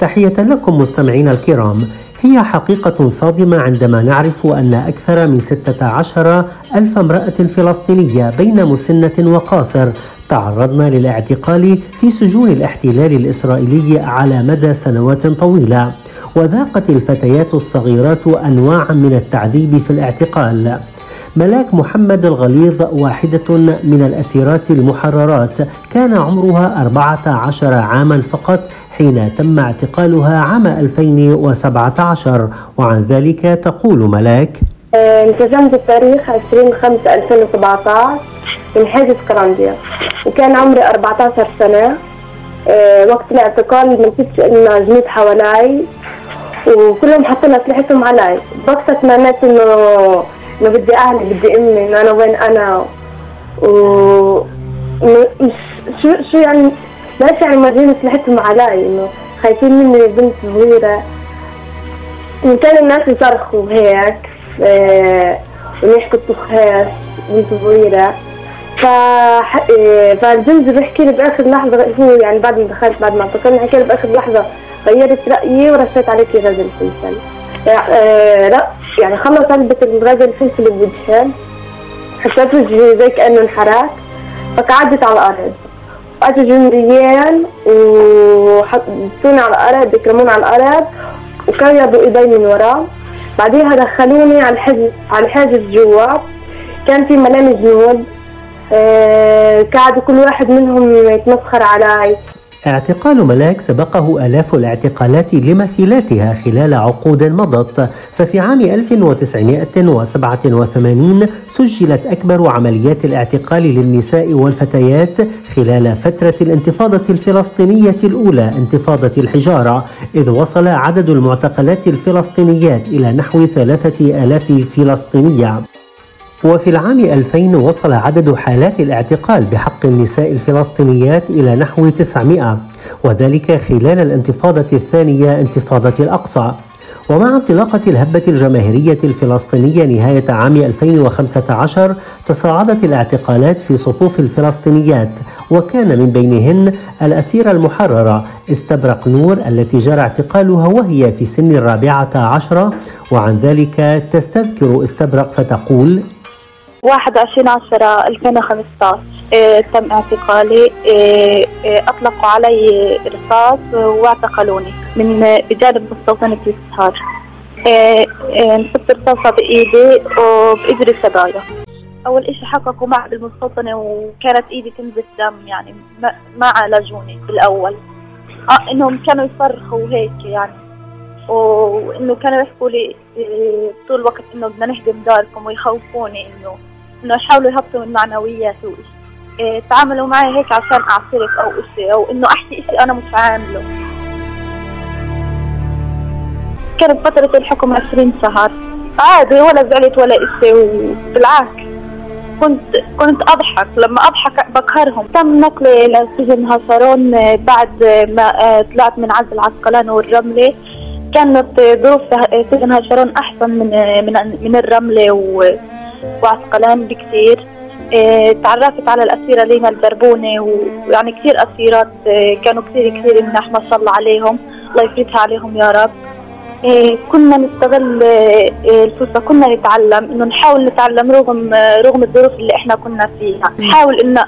تحية لكم مستمعينا الكرام. هي حقيقة صادمة عندما نعرف أن أكثر من 16 ألف امرأة فلسطينية بين مسنة وقاصر تعرضن للاعتقال في سجون الاحتلال الإسرائيلي على مدى سنوات طويلة. وذاقت الفتيات الصغيرات أنواعا من التعذيب في الاعتقال. ملاك محمد الغليظ واحدة من الأسيرات المحررات كان عمرها 14 عاما فقط حين تم اعتقالها عام 2017 وعن ذلك تقول ملاك انتزمت التاريخ 20 5 2017 من حاجة كرامبيا وكان عمري 14 سنة. أه، وقت الاعتقال ما نسيتش ان جنود حوالي وكلهم حاطين اسلحتهم علي. بقصت معناته إنه إنه بدي أهلي بدي أمي انه أنا وين أنا؟ و مش شو شو يعني ليش يعني ماجين اسلحتهم علي إنه خايفين مني بنت صغيرة. كان الناس يصرخوا هيك ويحكوا الطخاس بنت صغيرة. ف فالجندي بيحكي لي بآخر لحظة هو يعني بعد ما دخلت بعد ما اعتقلني حكى لي بآخر لحظة غيرت رأيي ورشيت عليك غزل فلفل آه، لا يعني خلص علبة الغزل فلفل بوجهي حسيت وجهي زي كأنه انحرق فقعدت على الأرض. اجوا جنديين وحطوني على الأرض بيكرموني على الأرض وكيدوا ايدي من ورا. بعديها دخلوني على الحجز على الحاجز جوا. كان في ملامي جنود آه قعدوا كل واحد منهم يتمسخر علي. اعتقال ملاك سبقه آلاف الاعتقالات لمثيلاتها خلال عقود مضت ففي عام 1987 سجلت أكبر عمليات الاعتقال للنساء والفتيات خلال فترة الانتفاضة الفلسطينية الأولى انتفاضة الحجارة إذ وصل عدد المعتقلات الفلسطينيات إلى نحو ثلاثة آلاف فلسطينية. وفي العام 2000 وصل عدد حالات الاعتقال بحق النساء الفلسطينيات إلى نحو 900 وذلك خلال الانتفاضة الثانية انتفاضة الأقصى. ومع انطلاقة الهبة الجماهيرية الفلسطينية نهاية عام 2015 تصاعدت الاعتقالات في صفوف الفلسطينيات وكان من بينهن الأسيرة المحررة استبرق نور التي جرى اعتقالها وهي في سن الرابعة عشرة وعن ذلك تستذكر استبرق فتقول 21 10 2015 إيه تم اعتقالي. إيه إيه أطلقوا علي رصاص واعتقلوني من بجانب مستوطنة السهار إيه مسكت رصاصة بإيدي وبإجري سبايا. أول إشي حققوا معي بالمستوطنة وكانت إيدي تنزف دم يعني ما, عالجوني بالأول. آه إنهم كانوا يصرخوا هيك يعني. وإنه كانوا يحكوا لي طول الوقت إنه بدنا نهدم داركم ويخوفوني إنه إنه يحاولوا يهبطوا من معنوياتي وإشي. إيه تعاملوا معي هيك عشان اعترف أو إشي أو إنه أحكي إشي أنا مش عامله. كانت فترة الحكم عشرين شهر. عادي ولا زعلت ولا إشي وبالعكس. كنت كنت أضحك. لما أضحك بقهرهم. تم نقلي لسجن هاشرون بعد ما طلعت من عزل العسقلان والرملة. كانت ظروف سجن هاشرون أحسن من من من الرملة وعسقلان بكثير تعرفت على الأسيرة لينا البربونة ويعني كثير أسيرات كانوا كثير كثير مناح ما شاء الله عليهم. الله يفرجها عليهم يا رب. كنا نستغل الفرصة كنا نتعلم إنه نحاول نتعلم رغم رغم الظروف اللي إحنا كنا فيها. نحاول إنه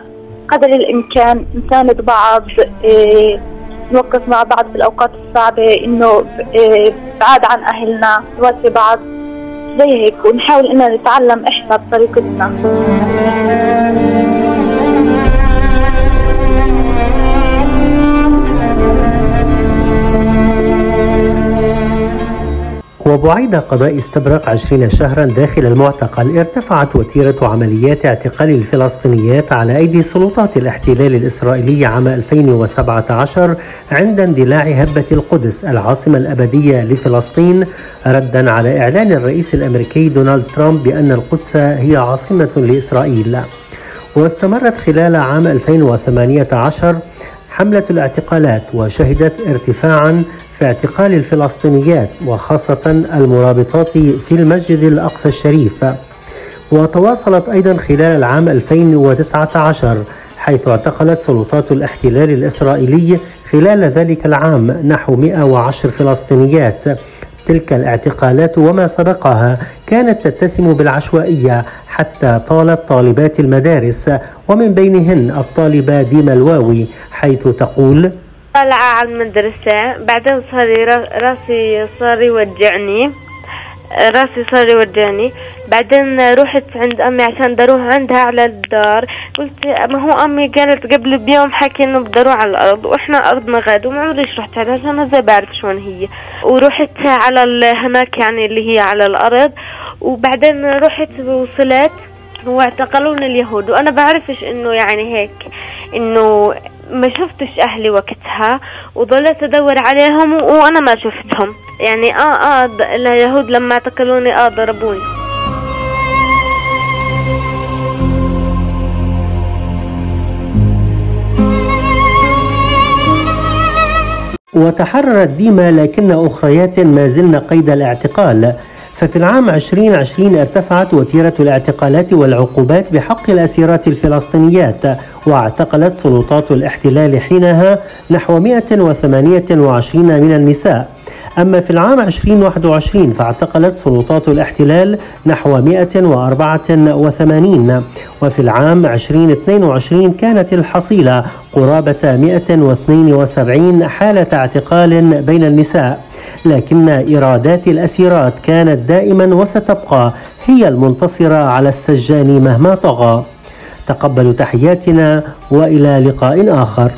قدر الإمكان نساند بعض نوقف مع بعض في الأوقات الصعبة إنه بعاد عن أهلنا نواسي بعض. زي هيك ونحاول إننا نتعلم إحنا بطريقتنا وبعيد قضاء استبرق عشرين شهرا داخل المعتقل ارتفعت وتيرة عمليات اعتقال الفلسطينيات على أيدي سلطات الاحتلال الإسرائيلي عام 2017 عند اندلاع هبة القدس العاصمة الأبدية لفلسطين ردا على إعلان الرئيس الأمريكي دونالد ترامب بأن القدس هي عاصمة لإسرائيل. واستمرت خلال عام 2018 حملة الاعتقالات وشهدت ارتفاعا في اعتقال الفلسطينيات وخاصة المرابطات في المسجد الأقصى الشريف. وتواصلت أيضا خلال العام 2019 حيث اعتقلت سلطات الاحتلال الإسرائيلي خلال ذلك العام نحو 110 فلسطينيات. تلك الاعتقالات وما سبقها كانت تتسم بالعشوائية حتى طالت طالبات المدارس ومن بينهن الطالبة ديما الواوي حيث تقول طالعة على المدرسة بعدين صار راسي صار يوجعني. راسي صار يوجعني. بعدين رحت عند أمي عشان أروح عندها على الدار. قلت ما هو أمي قالت قبل بيوم حكي إنه بدي أروح على الأرض وإحنا ارضنا غاد وما عمريش رحت عليها عشان هذا بعرف شلون هي. ورحت على هناك يعني اللي هي على الأرض. وبعدين رحت وصلت واعتقلوني اليهود. وأنا بعرفش إنه يعني هيك إنه ما شفتش أهلي وقتها وظلت أدور عليهم وأنا ما شفتهم. يعني آه آه اليهود لما اعتقلوني آه ضربوني. وتحررت ديما لكن أخريات ما زلن قيد الاعتقال. ففي العام 2020 ارتفعت وتيرة الاعتقالات والعقوبات بحق الأسيرات الفلسطينيات واعتقلت سلطات الاحتلال حينها نحو 128 من النساء أما في العام 2021 فاعتقلت سلطات الاحتلال نحو 184 وفي العام 2022 كانت الحصيلة قرابة 172 حالة اعتقال بين النساء لكن إيرادات الأسيرات كانت دائما وستبقى هي المنتصرة على السجان مهما طغى. تقبلوا تحياتنا وإلى لقاء آخر.